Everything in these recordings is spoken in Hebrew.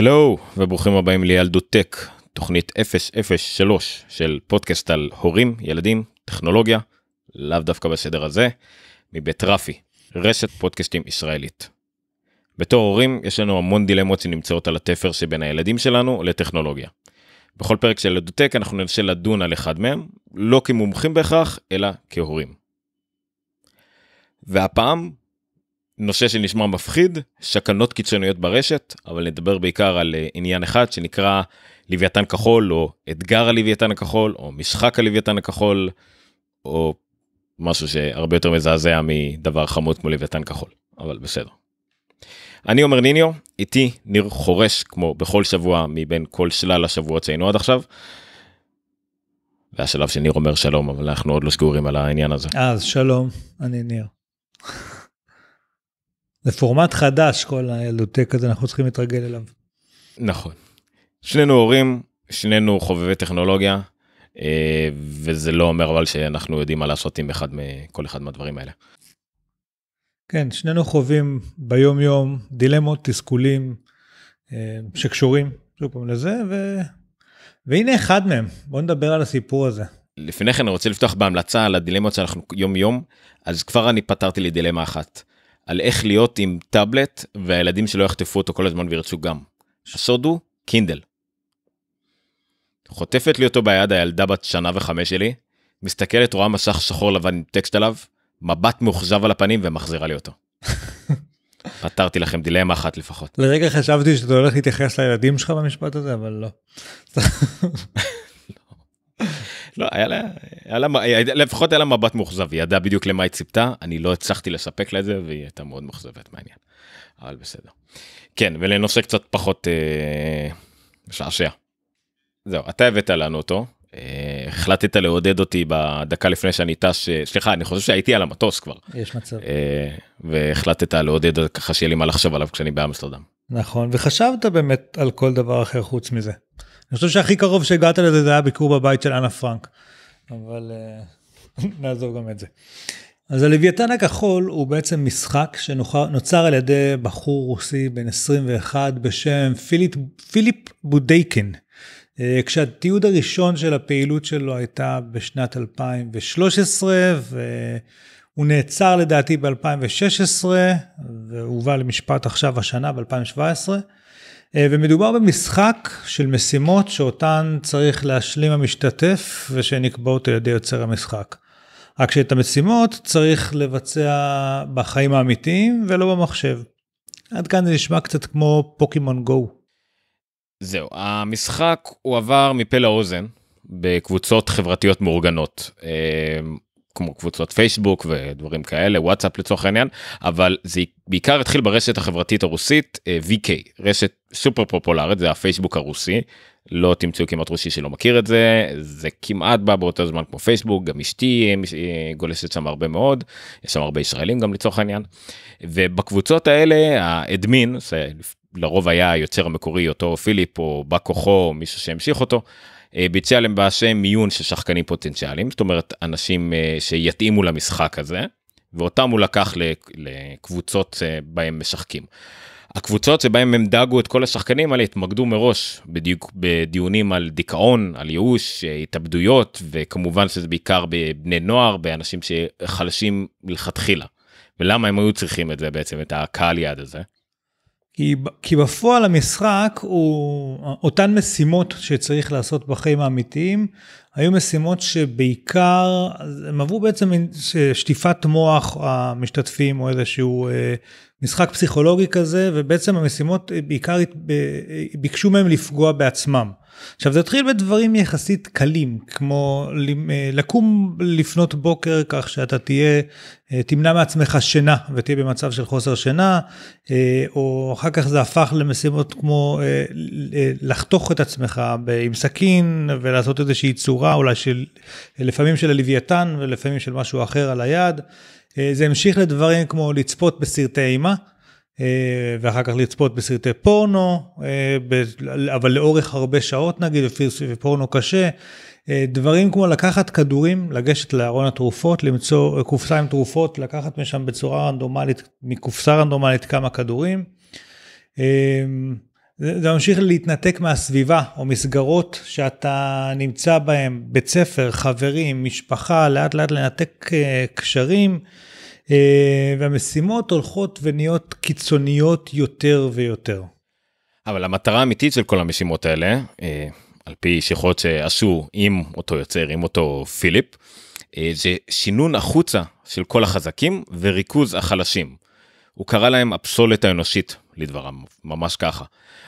הלו וברוכים הבאים לילדות טק, תוכנית 003 של פודקאסט על הורים, ילדים, טכנולוגיה, לאו דווקא בסדר הזה, מבית רפי, רשת פודקאסטים ישראלית. בתור הורים יש לנו המון דילמות שנמצאות על התפר שבין הילדים שלנו לטכנולוגיה. בכל פרק של ילדות טק אנחנו ננסה לדון על אחד מהם, לא כמומחים בהכרח, אלא כהורים. והפעם נושא שנשמע מפחיד, שקנות קיצוניות ברשת, אבל נדבר בעיקר על אה, עניין אחד שנקרא לוויתן כחול, או אתגר הלוויתן הכחול, או משחק הלוויתן הכחול, או משהו שהרבה יותר מזעזע מדבר חמוד כמו לוויתן כחול, אבל בסדר. אני עומר ניניו, איתי ניר חורש כמו בכל שבוע מבין כל שלל השבועות שהיינו עד עכשיו. והשלב שניר אומר שלום, אבל אנחנו עוד לא סגורים על העניין הזה. אז שלום, אני ניר. זה פורמט חדש, כל הילדותק הזה, אנחנו צריכים להתרגל אליו. נכון. שנינו הורים, שנינו חובבי טכנולוגיה, אה, וזה לא אומר אבל שאנחנו יודעים מה לעשות עם אחד מכל אחד מהדברים האלה. כן, שנינו חווים ביום יום דילמות, תסכולים אה, שקשורים שוב פעם לזה, ו... והנה אחד מהם, בוא נדבר על הסיפור הזה. לפני כן אני רוצה לפתוח בהמלצה על הדילמות שאנחנו יום יום, אז כבר אני פתרתי לי דילמה אחת. על איך להיות עם טאבלט והילדים שלא יחטפו אותו כל הזמן וירצו גם. הסוד הוא קינדל. חוטפת לי אותו ביד הילדה בת שנה וחמש שלי, מסתכלת רואה מסך שחור לבן עם טקסט עליו, מבט מאוכזב על הפנים ומחזירה לי אותו. פתרתי לכם דילמה אחת לפחות. לרגע חשבתי שאתה הולך להתייחס לילדים שלך במשפט הזה אבל לא. לא, היה לה, היה לה, לפחות היה לה מבט מאוכזב, היא ידעה בדיוק למה היא ציפתה, אני לא הצלחתי לספק לה את זה והיא הייתה מאוד מאוכזבת מעניין. אבל בסדר. כן, ולנושא קצת פחות אה, משעשע. אה, זהו, אתה הבאת לנו אותו, אה, החלטת לעודד אותי בדקה לפני שאני טס, אה, סליחה, אני חושב שהייתי על המטוס כבר. יש מצב. אה, והחלטת לעודד ככה שיהיה לי מה לחשוב עליו כשאני באמסטרדם. נכון, וחשבת באמת על כל דבר אחר חוץ מזה. אני חושב שהכי קרוב שהגעת לזה זה היה ביקור בבית של אנה פרנק, אבל uh, נעזוב גם את זה. אז הלוויתן הכחול הוא בעצם משחק שנוצר על ידי בחור רוסי בן 21 בשם פיליפ, פיליפ בודייקין. Uh, כשהתיעוד הראשון של הפעילות שלו הייתה בשנת 2013, והוא נעצר לדעתי ב-2016, והובא למשפט עכשיו השנה ב-2017. אה, ומדובר במשחק של משימות שאותן צריך להשלים המשתתף ושנקבעות על ידי יוצר המשחק. רק שאת המשימות צריך לבצע בחיים האמיתיים ולא במחשב. עד כאן זה נשמע קצת כמו פוקימון גו. זהו, המשחק הועבר מפה לאוזן בקבוצות חברתיות מאורגנות. כמו קבוצות פייסבוק ודברים כאלה וואטסאפ לצורך העניין אבל זה בעיקר התחיל ברשת החברתית הרוסית אה, VK רשת סופר פופולרית זה הפייסבוק הרוסי לא תמצאו כמעט רוסי שלא מכיר את זה זה כמעט בא באותו זמן כמו פייסבוק גם אשתי אה, אה, גולשת שם הרבה מאוד יש שם הרבה ישראלים גם לצורך העניין ובקבוצות האלה האדמין לרוב היה היוצר המקורי אותו פיליפ או בא כוחו מישהו שהמשיך אותו. אה, ביצע למעשה מיון של שחקנים פוטנציאליים, זאת אומרת אנשים אה, שיתאימו למשחק הזה, ואותם הוא לקח לקבוצות אה, בהם משחקים. הקבוצות שבהם הם דאגו את כל השחקנים האלה התמקדו מראש בדיוק בדיונים על דיכאון, על ייאוש, התאבדויות, וכמובן שזה בעיקר בבני נוער, באנשים שחלשים מלכתחילה. ולמה הם היו צריכים את זה בעצם, את הקהל יעד הזה? כי, כי בפועל המשחק הוא אותן משימות שצריך לעשות בחיים האמיתיים, היו משימות שבעיקר, הם עברו בעצם שטיפת מוח המשתתפים או איזשהו אה, משחק פסיכולוגי כזה, ובעצם המשימות בעיקר ביקשו מהם לפגוע בעצמם. עכשיו זה התחיל בדברים יחסית קלים כמו אה, לקום לפנות בוקר כך שאתה תהיה אה, תמנע מעצמך שינה ותהיה במצב של חוסר שינה אה, או אחר כך זה הפך למשימות כמו לחתוך את עצמך עם סכין ולעשות איזושהי צורה אולי של לפעמים של הלוויתן ולפעמים של משהו אחר על היד. זה המשיך לדברים כמו לצפות בסרטי אימה. אה, ואחר כך לצפות בסרטי פורנו, אה, אבל לאורך הרבה שעות נגיד, ופורנו קשה. אה, דברים כמו לקחת כדורים, לגשת לארון התרופות, למצוא קופסה עם תרופות, לקחת משם בצורה רנדומלית, מקופסה רנדומלית כמה כדורים. זה, ממשיך להתנתק מהסביבה או מסגרות שאתה נמצא בהן, בית ספר, חברים, משפחה, לאט לאט לנתק קשרים, והמשימות הולכות ונהיות קיצוניות יותר ויותר. אבל המטרה האמיתית של כל המשימות האלה, אה, על פי שיחות שעשו עם אותו יוצר, עם אותו פיליפ, אה, זה שינון החוצה של כל החזקים וריכוז החלשים. הוא קרא להם הפסולת האנושית, לדבריו, ממש ככה.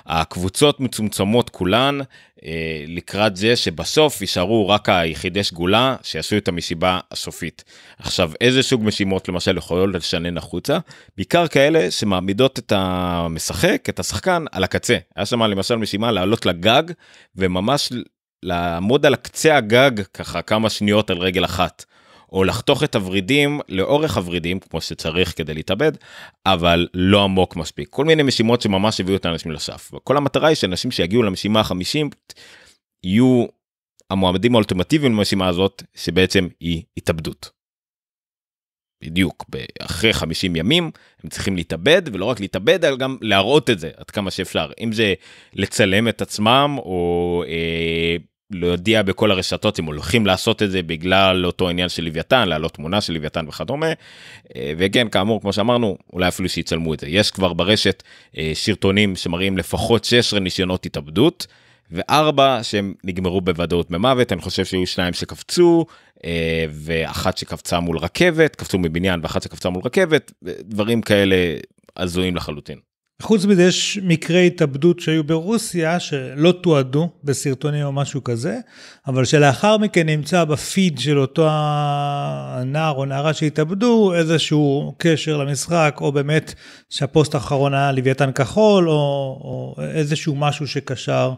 הקבוצות מצומצמות כולן אה, לקראת זה שבסוף יישארו רק היחידי סגולה שיעשו את המשיבה הסופית. עכשיו, איזה סוג משימות למשל יכולות לשנן החוצה? בעיקר כאלה שמעמידות את המשחק, את השחקן, על הקצה. היה שם למשל משימה לעלות לגג וממש לעמוד על קצה הגג ככה כמה שניות על רגל אחת. או לחתוך את הוורידים לאורך הוורידים כמו שצריך כדי להתאבד אבל לא עמוק מספיק. כל מיני משימות שממש הביאו את האנשים לסף. וכל המטרה היא שאנשים שיגיעו למשימה החמישים יהיו המועמדים האולטימטיביים למשימה הזאת שבעצם היא התאבדות. בדיוק. אחרי 50 ימים הם צריכים להתאבד ולא רק להתאבד אלא גם להראות את זה עד כמה שאפשר. אם זה לצלם את עצמם או אה, להודיע בכל הרשתות אם הולכים לעשות את זה בגלל אותו עניין של לוויתן להעלות תמונה של לוויתן וכדומה. אה, וכן כאמור כמו שאמרנו אולי אפילו שיצלמו את זה יש כבר ברשת אה, שרטונים שמראים לפחות 16 ניסיונות התאבדות. וארבע שהם נגמרו בוודאות במוות אני חושב שהיו שניים שקפצו אה, ואחת שקפצה מול רכבת קפצו מבניין ואחת שקפצה מול רכבת דברים כאלה הזויים לחלוטין. חוץ מזה יש מקרי התאבדות שהיו ברוסיה שלא תועדו בסרטונים או משהו כזה, אבל שלאחר מכן נמצא בפיד של אותו הנער או נערה שהתאבדו איזשהו קשר למשחק, או באמת שהפוסט האחרון היה לוויתן כחול, או, או איזשהו משהו שקשר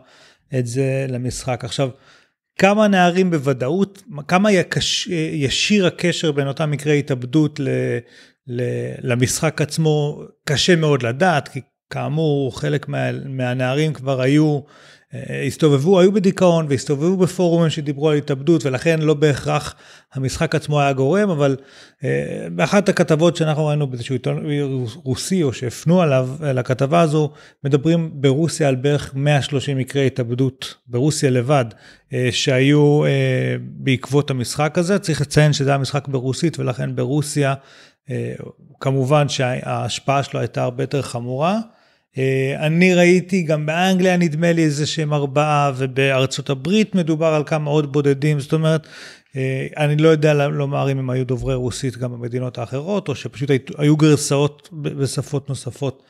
את זה למשחק. עכשיו, כמה נערים בוודאות, כמה יקש, ישיר הקשר בין אותם מקרי התאבדות ל... למשחק עצמו קשה מאוד לדעת, כי כאמור, חלק מה, מהנערים כבר היו, אה, הסתובבו, היו בדיכאון והסתובבו בפורומים שדיברו על התאבדות, ולכן לא בהכרח המשחק עצמו היה גורם, אבל אה, באחת הכתבות שאנחנו ראינו באיזשהו עיתון רוסי, או שהפנו עליו, לכתבה הזו, מדברים ברוסיה על בערך 130 מקרי התאבדות, ברוסיה לבד, אה, שהיו בעקבות המשחק הזה. צריך לציין שזה היה משחק ברוסית, ולכן ברוסיה, כמובן שההשפעה שלו הייתה הרבה יותר חמורה. אה, אני ראיתי גם באנגליה נדמה לי איזה שהם ארבעה ובארצות הברית מדובר על כמה עוד בודדים זאת אומרת אה, אני לא יודע לומר אם הם היו דוברי רוסית גם במדינות האחרות או שפשוט היו גרסאות בשפות נוספות.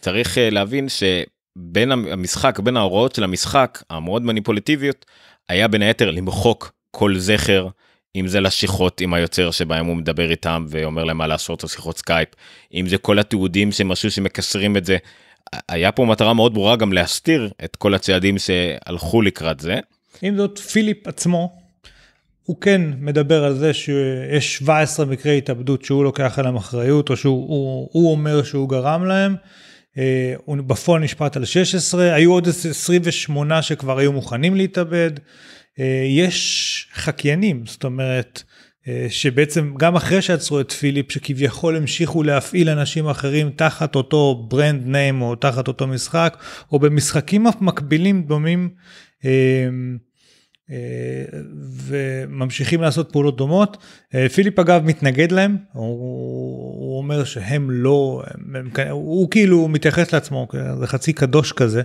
צריך אה, להבין שבין המשחק בין ההוראות של המשחק המאוד מניפולטיביות היה בין היתר למחוק כל זכר אם זה לשיחות עם היוצר שבהם הוא מדבר איתם ואומר להם מה לעשות או שיחות סקייפ אם זה כל התיעודים שמשהו שמקשרים את זה היה פה מטרה מאוד ברורה גם להסתיר את כל הצעדים שהלכו לקראת זה. עם זאת פיליפ עצמו הוא כן מדבר על זה שיש 17 מקרי התאבדות שהוא לוקח עליהם אחריות או שהוא הוא, הוא אומר שהוא גרם להם. אה, הוא בפועל נשפט על 16 היו עוד 28 שכבר היו מוכנים להתאבד. אה, יש חקיינים זאת אומרת אה, שבעצם גם אחרי שעצרו את פיליפ שכביכול המשיכו להפעיל אנשים אחרים תחת אותו ברנד ניים או תחת אותו משחק או במשחקים מקבילים דומים אה, וממשיכים לעשות פעולות דומות. פיליפ אגב מתנגד להם, הוא, הוא אומר שהם לא, הם, הוא כאילו מתייחס לעצמו, זה חצי קדוש כזה,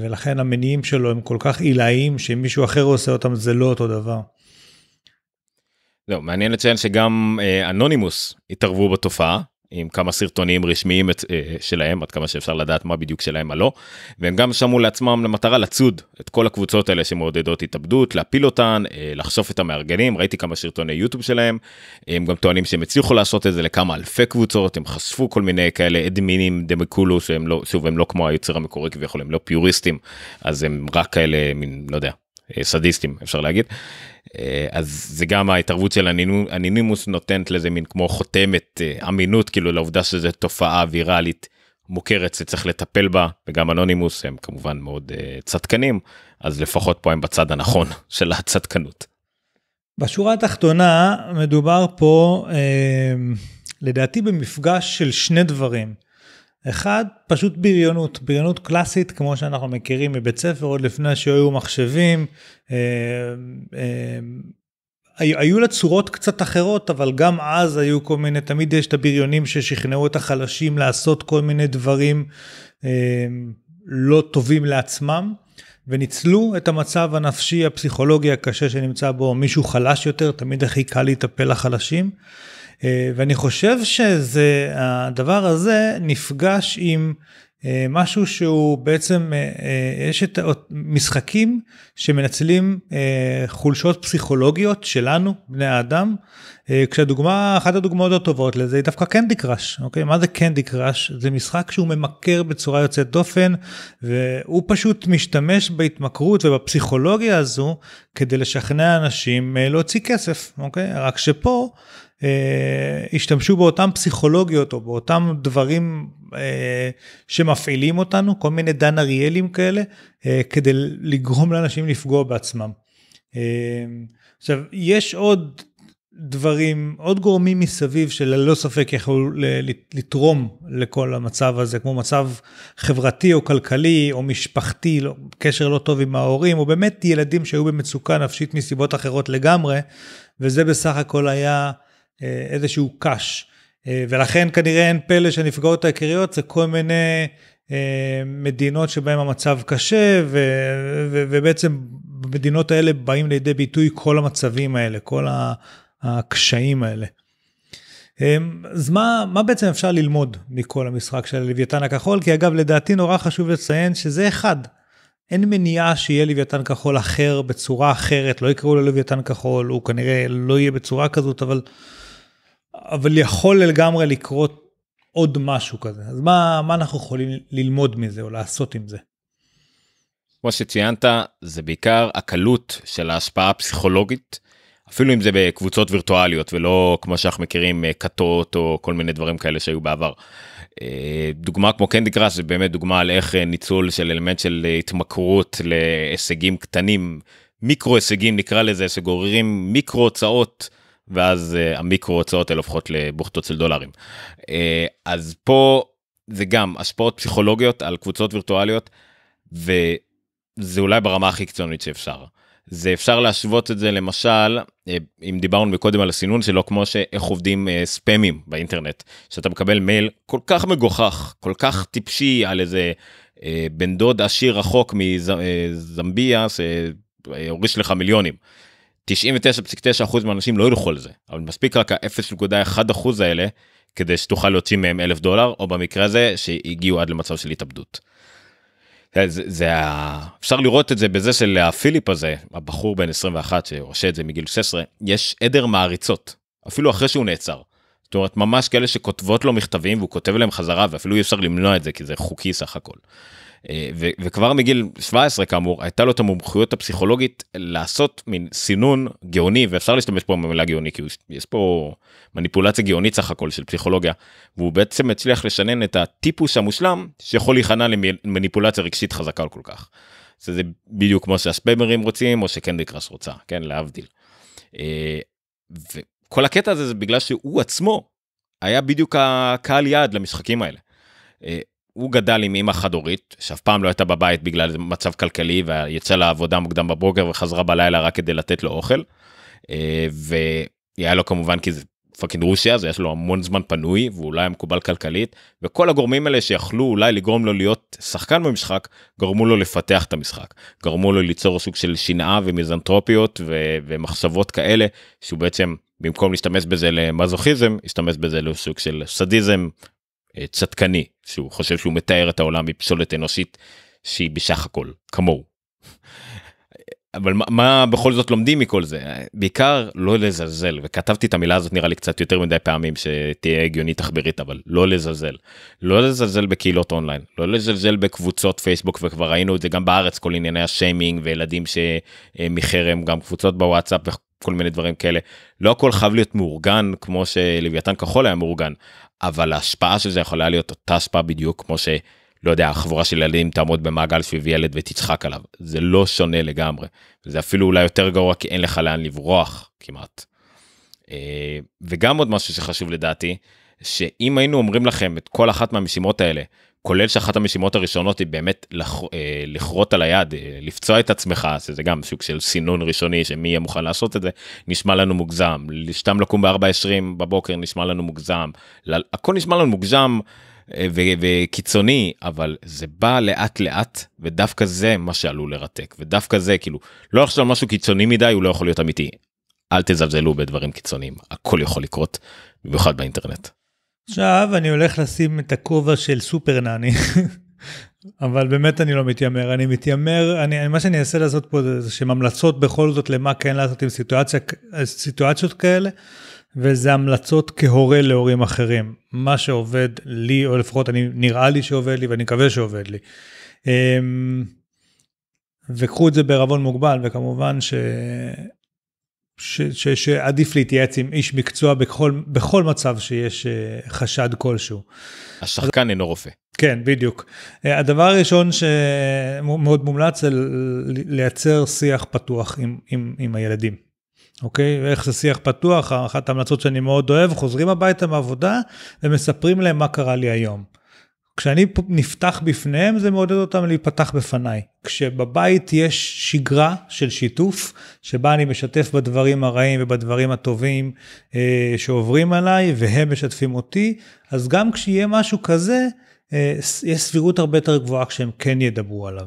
ולכן המניעים שלו הם כל כך עילאיים שאם מישהו אחר עושה אותם זה לא אותו דבר. לא, מעניין לציין שגם אה, אנונימוס התערבו בתופעה עם כמה סרטונים רשמיים את, אה, שלהם עד כמה שאפשר לדעת מה בדיוק שלהם מה לא. והם גם שמו לעצמם למטרה לצוד את כל הקבוצות האלה שמעודדות התאבדות להפיל אותן אה, לחשוף את המארגנים. ראיתי כמה סרטוני יוטיוב שלהם. הם גם טוענים שהם הצליחו לעשות את זה לכמה אלפי קבוצות. הם חשפו כל מיני כאלה אדמינים דמקולו שהם לא שוב הם לא כמו היוצר המקורי כביכול הם לא פיוריסטים. אז הם רק כאלה מין לא יודע אה, סדיסטים אפשר להגיד. אה, אז זה גם ההתערבות של אנינימוס נותנת לזה מין כמו חותמת אה, אמינות כאילו לעובדה שזה תופעה ויראלית מוכרת שצריך לטפל בה וגם אנונימוס הם כמובן מאוד צדקנים אז לפחות פה הם בצד הנכון של הצדקנות. בשורה התחתונה מדובר פה לדעתי במפגש של שני דברים. אחד, פשוט בריונות, בריונות קלאסית כמו שאנחנו מכירים מבית ספר עוד לפני שהיו מחשבים. אה, אה, היו לה צורות קצת אחרות, אבל גם אז היו כל מיני, תמיד יש את הבריונים ששכנעו את החלשים לעשות כל מיני דברים אה, לא טובים לעצמם, וניצלו את המצב הנפשי הפסיכולוגי הקשה שנמצא בו מישהו חלש יותר, תמיד הכי קל להיטפל לחלשים. אה, ואני חושב שזה, הדבר הזה נפגש עם אה, משהו שהוא בעצם, אה, יש את משחקים שמנצלים חולשות פסיכולוגיות שלנו, בני האדם, כשהדוגמה, אחת הדוגמאות הטובות לזה היא דווקא קנדי קראש, אוקיי? מה זה קנדי קראש? זה משחק שהוא ממכר בצורה יוצאת דופן, והוא פשוט משתמש בהתמכרות ובפסיכולוגיה הזו כדי לשכנע אנשים להוציא כסף, אוקיי? רק שפה, אה, השתמשו באותם פסיכולוגיות או באותם דברים אה, שמפעילים אותנו, כל מיני דן אריאלים כאלה, אה, כדי לגרום לאנשים לפגוע בעצמם. עכשיו, יש עוד דברים, עוד גורמים מסביב שללא ספק יכולו לתרום לכל המצב הזה, כמו מצב חברתי או כלכלי או משפחתי, לא, קשר לא טוב עם ההורים, או באמת ילדים שהיו במצוקה נפשית מסיבות אחרות לגמרי, וזה בסך הכל היה אה, איזשהו קאש. אה, ולכן כנראה אין פלא שהנפגעות העיקריות זה כל מיני אה, מדינות שבהן המצב קשה, ו, ו, ובעצם במדינות האלה באים לידי ביטוי כל המצבים האלה, כל הקשיים האלה. אז מה, מה בעצם אפשר ללמוד מכל המשחק של לוויתן הכחול? כי אגב, לדעתי נורא חשוב לציין שזה אחד. אין מניעה שיהיה לוויתן כחול אחר בצורה אחרת, לא יקראו לו לוויתן כחול, הוא כנראה לא יהיה בצורה כזאת, אבל אבל יכול לגמרי לקרות עוד משהו כזה. אז מה, מה אנחנו יכולים ללמוד מזה או לעשות עם זה? כמו שציינת, זה בעיקר הקלות של ההשפעה הפסיכולוגית, אפילו אם זה בקבוצות וירטואליות ולא כמו שאנחנו מכירים אה, כתות או כל מיני דברים כאלה שהיו בעבר. אה, דוגמה כמו קנדי קראש זה באמת דוגמה על איך אה, ניצול של אלמנט של התמכרות להישגים קטנים, מיקרו הישגים נקרא לזה, שגוררים מיקרו הוצאות. ואז uh, המיקרו הוצאות האלה הופכות לבוכטות של דולרים. Uh, אז פה זה גם השפעות פסיכולוגיות על קבוצות וירטואליות וזה אולי ברמה הכי קיצונית שאפשר. זה אפשר להשוות את זה למשל אה, אם דיברנו מקודם על הסינון שלו כמו שאיך עובדים uh, ספאמים באינטרנט שאתה מקבל מייל כל כך מגוחך כל כך טיפשי על איזה uh, בן דוד עשיר רחוק מזמביה שהוריש לך מיליונים. 99.9% מהאנשים לא ילכו על זה, אבל מספיק רק ה-0.1% האלה כדי שתוכל להוציא מהם אלף דולר, או במקרה הזה שהגיעו עד למצב של התאבדות. זה, זה אפשר לראות את זה בזה של הפיליפ הזה, הבחור בן 21 שעושה את זה מגיל 16, יש עדר מעריצות, אפילו אחרי שהוא נעצר. זאת אומרת, ממש כאלה שכותבות לו מכתבים והוא כותב להם חזרה, ואפילו אי אפשר למנוע את זה כי זה חוקי סך הכל. אה, וכבר מגיל 17 כאמור הייתה לו את המומחיות הפסיכולוגית לעשות מין סינון גאוני ואפשר להשתמש פה במילה גאוני כי יש פה מניפולציה גאונית סך הכל של פסיכולוגיה והוא בעצם הצליח לשנן את הטיפוס המושלם שיכול להיכנע למניפולציה רגשית חזקה כל כך. זה בדיוק כמו שהספיימרים רוצים או שקנדי קראש רוצה כן להבדיל. אה, וכל הקטע הזה זה בגלל שהוא עצמו היה בדיוק הקהל יעד למשחקים האלה. הוא גדל עם אמא חד הורית שאף פעם לא הייתה בבית בגלל מצב כלכלי ויצא לעבודה מוקדם בבוקר וחזרה בלילה רק כדי לתת לו אוכל. אה, והיה לו כמובן כי זה fucking רוסיה אז יש לו המון זמן פנוי והוא אולי מקובל כלכלית וכל הגורמים האלה שיכלו אולי לגרום לו להיות שחקן במשחק גרמו לו לפתח את המשחק גרמו לו ליצור סוג של שנאה ומיזנטרופיות ו- ומחשבות כאלה שהוא בעצם במקום להשתמש בזה למזוכיזם השתמש בזה לסוג של סדיזם צדקני שהוא חושב שהוא מתאר את העולם מפסולת אנושית שהיא בסך הכל כמוהו. אבל מה, מה בכל זאת לומדים מכל זה? בעיקר לא לזלזל וכתבתי את המילה הזאת נראה לי קצת יותר מדי פעמים שתהיה הגיונית תחבירית אבל לא לזלזל. לא לזלזל בקהילות אונליין לא לזלזל בקבוצות פייסבוק וכבר ראינו את זה גם בארץ כל ענייני השיימינג וילדים שמחרם גם קבוצות בוואטסאפ וכל מיני דברים כאלה. לא הכל חייב להיות מאורגן כמו שלוויתן כחול היה מאורגן אבל ההשפעה של זה יכולה להיות אותה השפעה בדיוק כמו שלא יודע החבורה של ילדים תעמוד במעגל סביב ילד ותצחק עליו זה לא שונה לגמרי זה אפילו אולי יותר גרוע כי אין לך לאן לברוח כמעט. אה, וגם עוד משהו שחשוב לדעתי שאם היינו אומרים לכם את כל אחת מהמשימות האלה, כולל שאחת המשימות הראשונות היא באמת לח, אה, לכרות על היד, אה, לפצוע את עצמך, שזה גם סוג של סינון ראשוני שמי יהיה מוכן לעשות את זה, נשמע לנו מוגזם, סתם לקום ב-4.20 בבוקר נשמע לנו מוגזם, הכל נשמע לנו מוגזם. אה, וקיצוני אבל זה בא לאט לאט ודווקא זה מה שעלול לרתק ודווקא זה כאילו לא לחשוב על משהו קיצוני מדי הוא לא יכול להיות אמיתי. אל תזלזלו בדברים קיצוניים הכל יכול לקרות במיוחד באינטרנט. עכשיו אני הולך לשים את הכובע של סופר נאני. אבל באמת אני לא מתיימר, אני מתיימר, אני, מה שאני אעשה לעשות פה זה שהן המלצות בכל זאת למה כן לעשות עם סיטואציה, סיטואציות כאלה, וזה המלצות כהורה להורים אחרים. מה שעובד לי, או לפחות אני, נראה לי שעובד לי ואני מקווה שעובד לי. אמ, וקחו את זה בערבון מוגבל, וכמובן ש... ש, ש, שעדיף להתייעץ עם איש מקצוע בכל, בכל מצב שיש אה, חשד כלשהו. השחקן אינו רופא. כן, בדיוק. אה, הדבר הראשון שמאוד מומלץ זה לייצר שיח פתוח עם, עם, עם הילדים. אוקיי? ואיך זה שיח פתוח, אחת ההמלצות שאני מאוד אוהב, חוזרים הביתה מעבודה ומספרים להם מה קרה לי היום. כשאני נפתח בפניהם זה מעודד אותם להיפתח בפניי. כשבבית יש שגרה של שיתוף, שבה אני משתף בדברים הרעים ובדברים הטובים אה, שעוברים עליי והם משתפים אותי, אז גם כשיהיה משהו כזה, אה, יש סבירות הרבה יותר גבוהה כשהם כן ידברו עליו.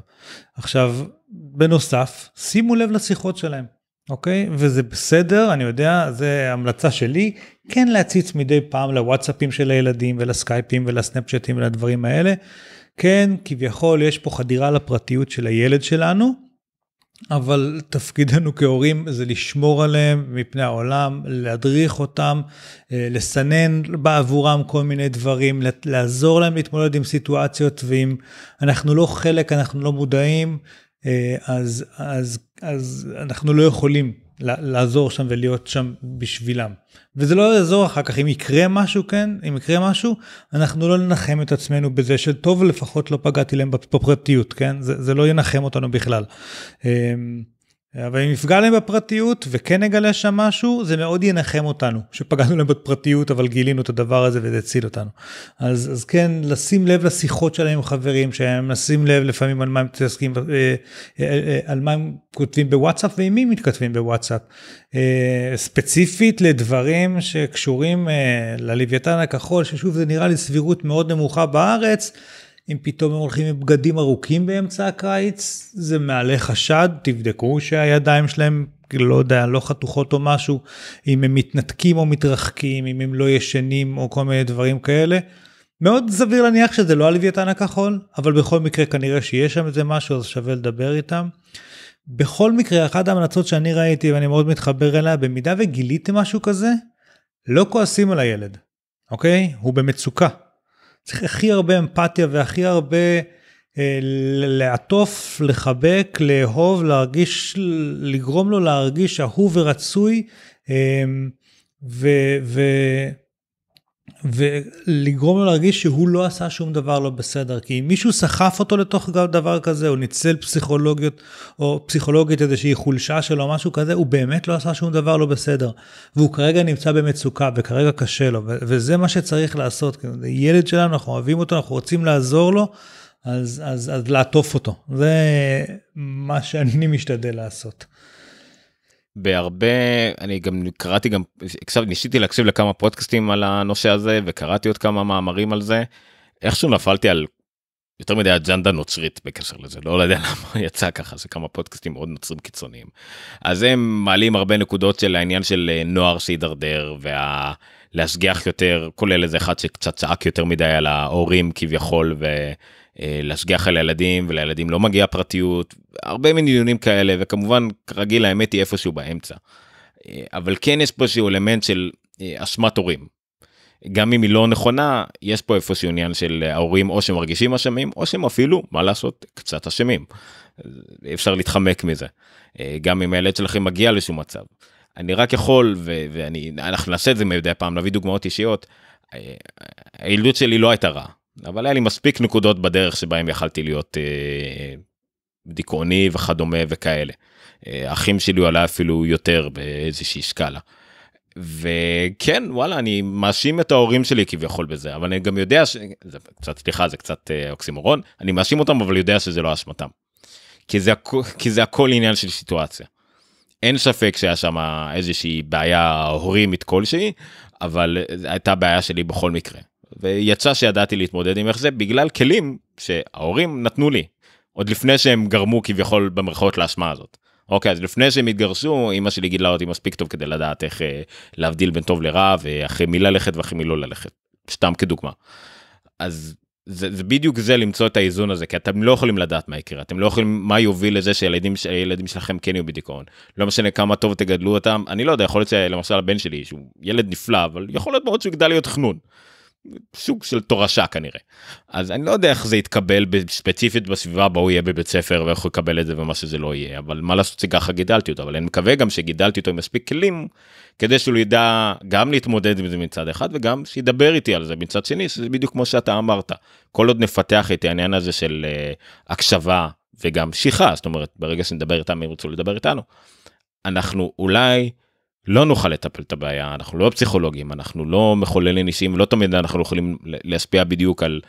עכשיו, בנוסף, שימו לב לשיחות שלהם. אוקיי? וזה בסדר, אני יודע, זה המלצה שלי, כן להציץ מדי פעם לוואטסאפים של הילדים ולסקייפים ולסנאפצ'טים ולדברים האלה. כן, כביכול יש פה חדירה לפרטיות של הילד שלנו, אבל תפקידנו כהורים זה לשמור עליהם מפני העולם, להדריך אותם, אה, לסנן בעבורם כל מיני דברים, לעזור להם להתמודד עם סיטואציות, ואם אנחנו לא חלק, אנחנו לא מודעים, אה, אז, אז, אז אנחנו לא יכולים לעזור שם ולהיות שם בשבילם. וזה לא יעזור אחר כך אם יקרה משהו כן אם יקרה משהו אנחנו לא ננחם את עצמנו בזה שטוב לפחות לא פגעתי להם בפרטיות כן זה, זה לא ינחם אותנו בכלל. אבל אם נפגע להם בפרטיות וכן נגלה שם משהו, זה מאוד ינחם אותנו, שפגענו להם בפרטיות אבל גילינו את הדבר הזה וזה הציל אותנו. אז, אז כן, לשים לב לשיחות שלהם עם חברים שהם לשים לב לפעמים על מה הם מתעסקים, אה, אה, אה, על מה הם כותבים בוואטסאפ ועם מי מתכתבים בוואטסאפ. ספציפית לדברים שקשורים ללוויתן הכחול, ששוב זה נראה לי סבירות מאוד נמוכה בארץ. אם פתאום הם הולכים עם בגדים ארוכים באמצע הקיץ, זה מעלה חשד, תבדקו שהידיים שלהם, לא יודע, לא חתוכות או משהו, אם הם מתנתקים או מתרחקים, אם הם לא ישנים או כל מיני דברים כאלה. מאוד סביר להניח שזה לא הלוויתן הכחול, אבל בכל מקרה כנראה שיש שם איזה משהו, אז שווה לדבר איתם. בכל מקרה, אחת ההמלצות שאני ראיתי ואני מאוד מתחבר אליה, במידה וגיליתם משהו כזה, לא כועסים על הילד, אוקיי? הוא במצוקה. צריך הכי הרבה אמפתיה והכי הרבה אה, לעטוף, לחבק, לאהוב, להרגיש, לגרום לו להרגיש אהוב ורצוי. אה, ו, ו, ולגרום לו להרגיש שהוא לא עשה שום דבר לא בסדר כי אם מישהו סחף אותו לתוך דבר כזה או ניצל פסיכולוגיות או פסיכולוגית איזושהי חולשה שלו משהו כזה הוא באמת לא עשה שום דבר לא בסדר. והוא כרגע נמצא במצוקה וכרגע קשה לו וזה מה שצריך לעשות. ילד שלנו אנחנו אוהבים אותו אנחנו רוצים לעזור לו אז אז אז לעטוף אותו. זה מה שאני משתדל לעשות. בהרבה אני גם קראתי גם עכשיו ניסיתי להקשיב לכמה פודקאסטים על הנושא הזה וקראתי עוד כמה מאמרים על זה איכשהו נפלתי על יותר מדי אג'נדה נוצרית בקשר לזה לא יודע למה יצא ככה זה כמה פודקאסטים מאוד נוצרים קיצוניים אז הם מעלים הרבה נקודות של העניין של אה, נוער שהידרדר והלהשגיח יותר כולל איזה אחד שקצת צעק יותר מדי על ההורים כביכול. אה, להשגיח על הילדים ולילדים לא מגיעה פרטיות הרבה מיני דיונים כאלה וכמובן כרגיל האמת היא איפשהו באמצע. אה, אבל כן יש פה איזשהו אלמנט של אה, אשמת הורים. גם אם היא לא נכונה יש פה איפשהו עניין של ההורים או שמרגישים אשמים או שהם אפילו מה לעשות קצת אשמים. אפשר להתחמק מזה גם אם הילד שלכם מגיע לשום מצב. אני רק יכול ואני אנחנו נעשה את זה מדי פעם להביא דוגמאות אישיות. הילדות שלי לא הייתה רעה אבל היה לי מספיק נקודות בדרך שבהם יכלתי להיות אה, דיכאוני וכדומה וכאלה. אה, אחים שלי עלה אפילו יותר באיזושהי שקאלה. וכן וואלה אני מאשים את ההורים שלי כביכול בזה אבל אני גם יודע שזה קצת סליחה זה קצת אה, אוקסימורון אני מאשים אותם אבל יודע שזה לא אשמתם. כי זה הכל כי זה הכל עניין של סיטואציה. אין ספק שהיה שם איזושהי בעיה הורימית כלשהי אבל הייתה בעיה שלי בכל מקרה. ויצא שידעתי להתמודד עם איך זה בגלל כלים שההורים נתנו לי עוד לפני שהם גרמו כביכול במרכאות לאשמה הזאת. אוקיי אז לפני שהם התגרשו אמא שלי גידלה אותי מספיק טוב כדי לדעת איך אה, להבדיל בין טוב לרע ואחרי מי ללכת ואחרי מי לא ללכת. סתם כדוגמה. אז זה, זה בדיוק זה למצוא את האיזון הזה כי אתם לא יכולים לדעת מה יקרה אתם לא יכולים מה יוביל לזה שהילדים שהילדים שלכם כן יהיו בדיכאון לא משנה כמה טוב תגדלו אותם אני לא יודע יכול להיות שלמשל הבן שלי שהוא ילד נפלא אבל יכול להיות מאוד שהוא יגדל להיות חנון. סוג של תורשה כנראה. אז אני לא יודע איך זה יתקבל ספציפית בסביבה בה הוא יהיה בבית ספר ואיך הוא יקבל את זה ומה שזה לא יהיה אבל מה לעשות שככה גידלתי אותו אבל אני מקווה גם שגידלתי אותו עם מספיק כלים כדי שהוא ידע גם להתמודד עם זה מצד אחד וגם שידבר איתי על זה מצד שני שזה בדיוק כמו שאתה אמרת כל עוד נפתח את העניין הזה של uh, הקשבה וגם שיחה זאת אומרת ברגע שנדבר איתם הם ירצו לדבר איתנו. אנחנו אולי לא נוכל לטפל את הבעיה אנחנו לא פסיכולוגים אנחנו לא מחוללי ניסים לא תמיד אנחנו יכולים להשפיע בדיוק על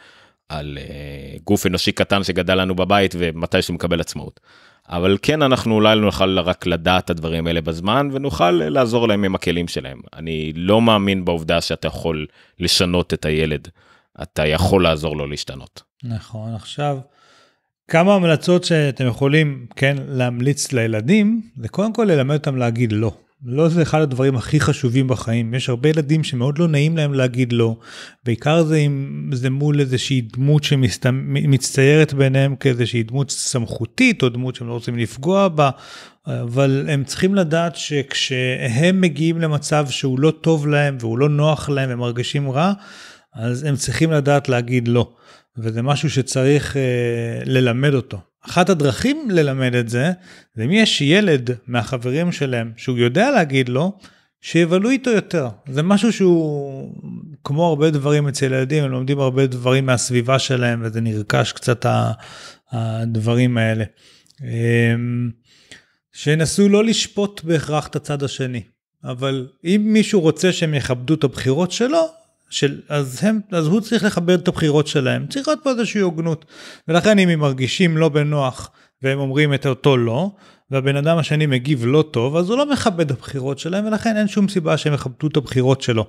על uh, גוף אנושי קטן שגדל לנו בבית ומתי שהוא מקבל עצמאות. אבל כן אנחנו אולי נוכל רק לדעת את הדברים האלה בזמן ונוכל לעזור להם עם הכלים שלהם. אני לא מאמין בעובדה שאתה יכול לשנות את הילד, אתה יכול לעזור לו להשתנות. נכון, עכשיו כמה המלצות שאתם יכולים כן להמליץ לילדים זה קודם כל ללמד אותם להגיד לא. לא זה אחד הדברים הכי חשובים בחיים יש הרבה ילדים שמאוד לא נעים להם להגיד לא בעיקר זה אם זה מול איזושהי דמות שמצטיירת ביניהם כאיזושהי דמות סמכותית או דמות שהם לא רוצים לפגוע בה אבל הם צריכים לדעת שכשהם מגיעים למצב שהוא לא טוב להם והוא לא נוח להם הם מרגישים רע אז הם צריכים לדעת להגיד לא וזה משהו שצריך אה, ללמד אותו. אחת הדרכים ללמד את זה, זה אם יש ילד מהחברים שלהם שהוא יודע להגיד לו, שיבלו איתו יותר. זה משהו שהוא, כמו הרבה דברים אצל ילדים, הם לומדים הרבה דברים מהסביבה שלהם, וזה נרכש קצת הדברים האלה. אמ, שינסו לא לשפוט בהכרח את הצד השני, אבל אם מישהו רוצה שהם יכבדו את הבחירות שלו, של, אז, הם, אז הוא צריך לכבד את הבחירות שלהם, צריך להיות פה איזושהי הוגנות. ולכן אם הם מרגישים לא בנוח והם אומרים את אותו לא, והבן אדם השני מגיב לא טוב, אז הוא לא מכבד את הבחירות שלהם, ולכן אין שום סיבה שהם יכבדו את הבחירות שלו.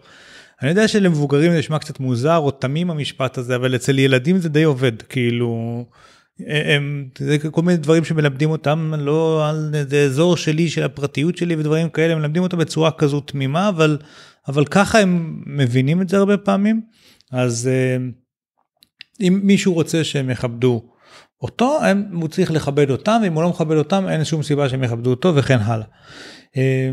אני יודע שלמבוגרים זה נשמע קצת מוזר או תמים המשפט הזה, אבל אצל ילדים זה די עובד, כאילו... הם, זה כל מיני דברים שמלמדים אותם לא על איזה אזור שלי של הפרטיות שלי ודברים כאלה מלמדים אותם בצורה כזו תמימה אבל אבל ככה הם מבינים את זה הרבה פעמים, אז אה, אם מישהו רוצה שהם יכבדו אותו, הוא צריך לכבד אותם, ואם הוא לא מכבד אותם, אין שום סיבה שהם יכבדו אותו וכן הלאה. אה,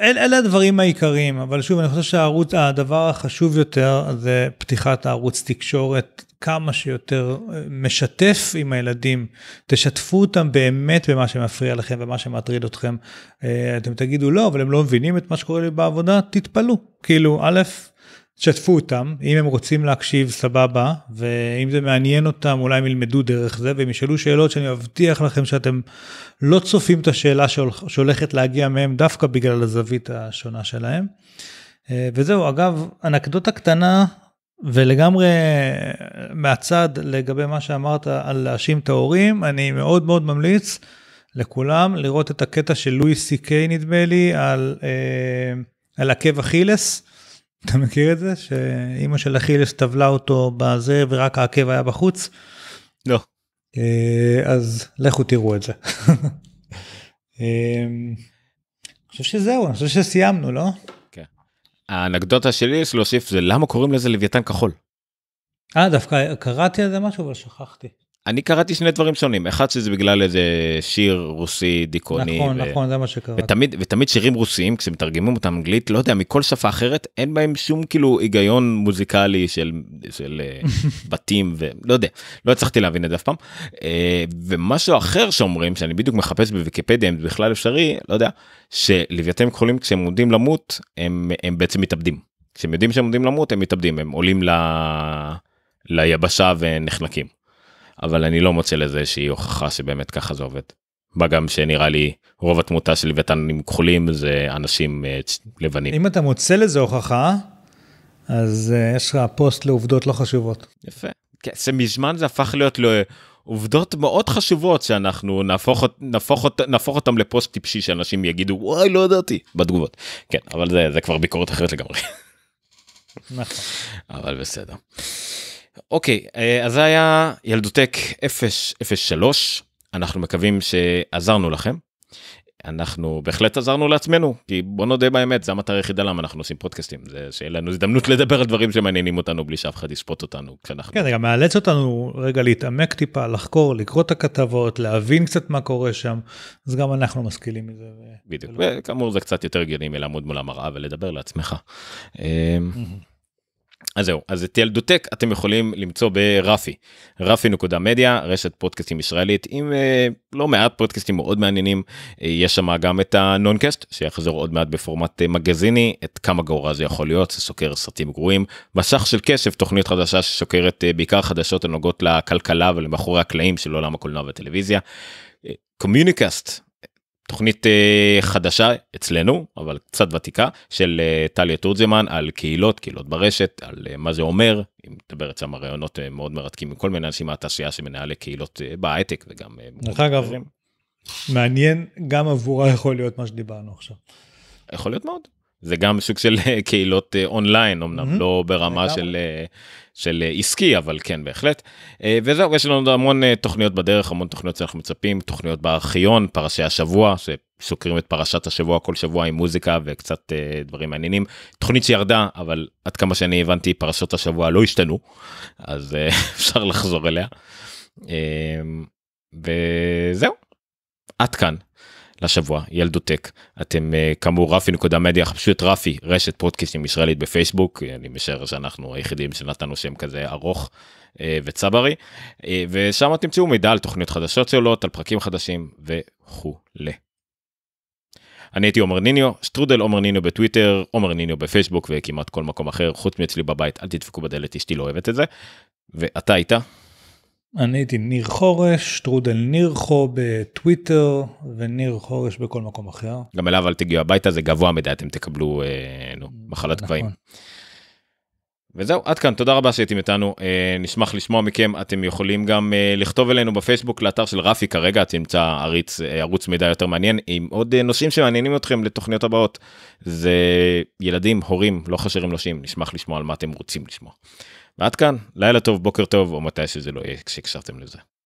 אל, אלה הדברים העיקריים, אבל שוב, אני חושב שהערוץ, הדבר החשוב יותר זה פתיחת הערוץ תקשורת כמה שיותר אה, משתף עם הילדים, תשתפו אותם באמת במה שמפריע לכם ומה שמטריד אתכם. אה, אתם תגידו לא, אבל הם לא מבינים את מה שקורה לי בעבודה, תתפלאו. כאילו, א', תשתפו אותם, אם הם רוצים להקשיב סבבה, ואם זה מעניין אותם אולי הם ילמדו דרך זה, והם ישאלו שאלות שאני מבטיח לכם שאתם לא צופים את השאלה שהולכת להגיע מהם דווקא בגלל הזווית השונה שלהם. אה, וזהו, אגב, אנקדוטה קטנה ולגמרי מהצד לגבי מה שאמרת על להאשים את ההורים, אני מאוד מאוד ממליץ לכולם לראות את הקטע של לואי סי קיי נדמה לי על, אה, על עקב אכילס. אתה מכיר את זה? שאימא של אכילס טבלה אותו בזה ורק העקב היה בחוץ? לא. אה, אז לכו תראו את זה. אה, אני חושב שזהו, אני חושב שסיימנו, לא? האנקדוטה שלי יש להוסיף זה למה קוראים לזה לוויתן כחול. אה דווקא קראתי על זה משהו אבל שכחתי. אני קראתי שני דברים שונים. אחד שזה בגלל איזה שיר רוסי דיכאוני נכון ו... נכון זה מה שקראתי ותמיד ותמיד שירים רוסיים כשמתרגמים אותם אנגלית לא יודע מכל שפה אחרת אין בהם שום כאילו היגיון מוזיקלי של של אה, בתים ולא יודע לא הצלחתי להבין את זה אף פעם. אה, ומשהו אחר שאומרים שאני בדיוק מחפש בוויקיפדיה אם זה בכלל אפשרי לא יודע שלוויתים כחולים כשהם עומדים למות הם הם בעצם מתאבדים. כשהם יודעים שהם עומדים למות הם מתאבדים הם עולים ל... ליבשה ונחנקים. אבל אני לא מוצא לזה איזושהי הוכחה שבאמת ככה זה עובד. מה גם שנראה לי רוב התמותה של לוויתנים כחולים זה אנשים אה, לבנים. אם אתה מוצא לזה הוכחה, אז uh, יש לך פוסט לעובדות לא חשובות. יפה. כן, זה מזמן זה הפך להיות לעובדות מאוד חשובות שאנחנו נהפוך, נהפוך, נהפוך אותם לפוסט טיפשי שאנשים יגידו וואי לא ידעתי בתגובות. כן אבל זה זה כבר ביקורת אחרת לגמרי. נכון. אבל בסדר. אוקיי אה, אז זה היה ילדותק 003 אנחנו מקווים שעזרנו לכם. אנחנו בהחלט עזרנו לעצמנו כי בוא נודה באמת זה המטרה היחידה למה אנחנו עושים פודקאסטים זה שיהיה לנו הזדמנות לדבר על דברים שמעניינים אותנו בלי שאף אחד ישפוט אותנו כשאנחנו כן, זה גם מאלץ אותנו רגע להתעמק טיפה, לחקור, לקרוא את הכתבות, להבין קצת מה קורה שם, אז גם אנחנו משכילים מזה. בדיוק וכאמור זה קצת יותר הגיוני מלעמוד מול המראה ולדבר לעצמך. אז זהו אז את ילדותק אתם יכולים למצוא ברפי. רפי נקודה מדיה רשת פודקאסטים ישראלית עם אה, לא מעט פודקאסטים מאוד מעניינים. אה, יש שם גם את הנונקאסט שיחזור עוד מעט בפורמט אה, מגזיני את כמה גרוע זה יכול להיות זה סוקר סרטים גרועים. מסך של קשב תוכנית חדשה שסוקרת אה, בעיקר חדשות הנוגעות לכלכלה ולמאחורי הקלעים של עולם הקולנוע והטלוויזיה. אה, קומיוניקאסט תוכנית אה, חדשה אצלנו אבל קצת ותיקה של אה, טליה תורג'מן על קהילות קהילות ברשת על אה, מה זה אומר היא מדברת שם רעיונות מאוד מרתקים מכל מיני אנשים מהתעשייה שמנהלי קהילות בהייטק וגם דרך אגב, אחרים. מעניין, גם עבורה יכול להיות מה שדיברנו עכשיו. יכול להיות מאוד זה גם סוג של קהילות אונליין אמנם מהמם. לא ברמה. של של אה, עסקי אבל כן בהחלט. אה, וזהו יש לנו עוד המון אה, תוכניות בדרך המון תוכניות שאנחנו מצפים תוכניות בארכיון פרשי השבוע שסוקרים את פרשת השבוע כל שבוע עם מוזיקה וקצת דברים מעניינים. תוכנית שירדה אבל עד כמה שאני הבנתי פרשות השבוע לא השתנו אז אפשר לחזור אליה. וזהו. עד כאן לשבוע ילדותק אתם אה, כאמור רפי נקודה מדיה חפשו את רפי רשת פודקאסטים ישראלית בפייסבוק אה, אני משער שאנחנו היחידים שנתנו שם כזה ארוך אה, וצברי ושם תמצאו מידע על תוכניות חדשות שעולות על פרקים חדשים וכולי. אני הייתי עומר ניניו שטרודל עומר ניניו בטוויטר עומר ניניו בפייסבוק וכמעט כל מקום אחר חוץ מאצלי בבית אל תדפקו בדלת אשתי לא אוהבת את זה. ואתה איתה אני הייתי ניר חורש, טרודל נירחו בטוויטר, וניר חורש בכל מקום אחר. גם אליו אל תגיעו הביתה זה גבוה מדי אתם תקבלו אה, נו, מחלת גבהים. נכון. וזהו עד כאן תודה רבה שהייתם איתנו אה, נשמח לשמוע מכם אתם יכולים גם אה, לכתוב אלינו בפייסבוק לאתר של רפי כרגע תמצא עריץ אה, ערוץ מידע יותר מעניין עם עוד אה, נושאים שמעניינים אתכם לתוכניות הבאות זה ילדים הורים לא חשרים נושים נשמח לשמוע על מה אתם רוצים לשמוע. ועד כאן לילה טוב בוקר טוב או מתי שזה לא יהיה כשהקשרתם לזה.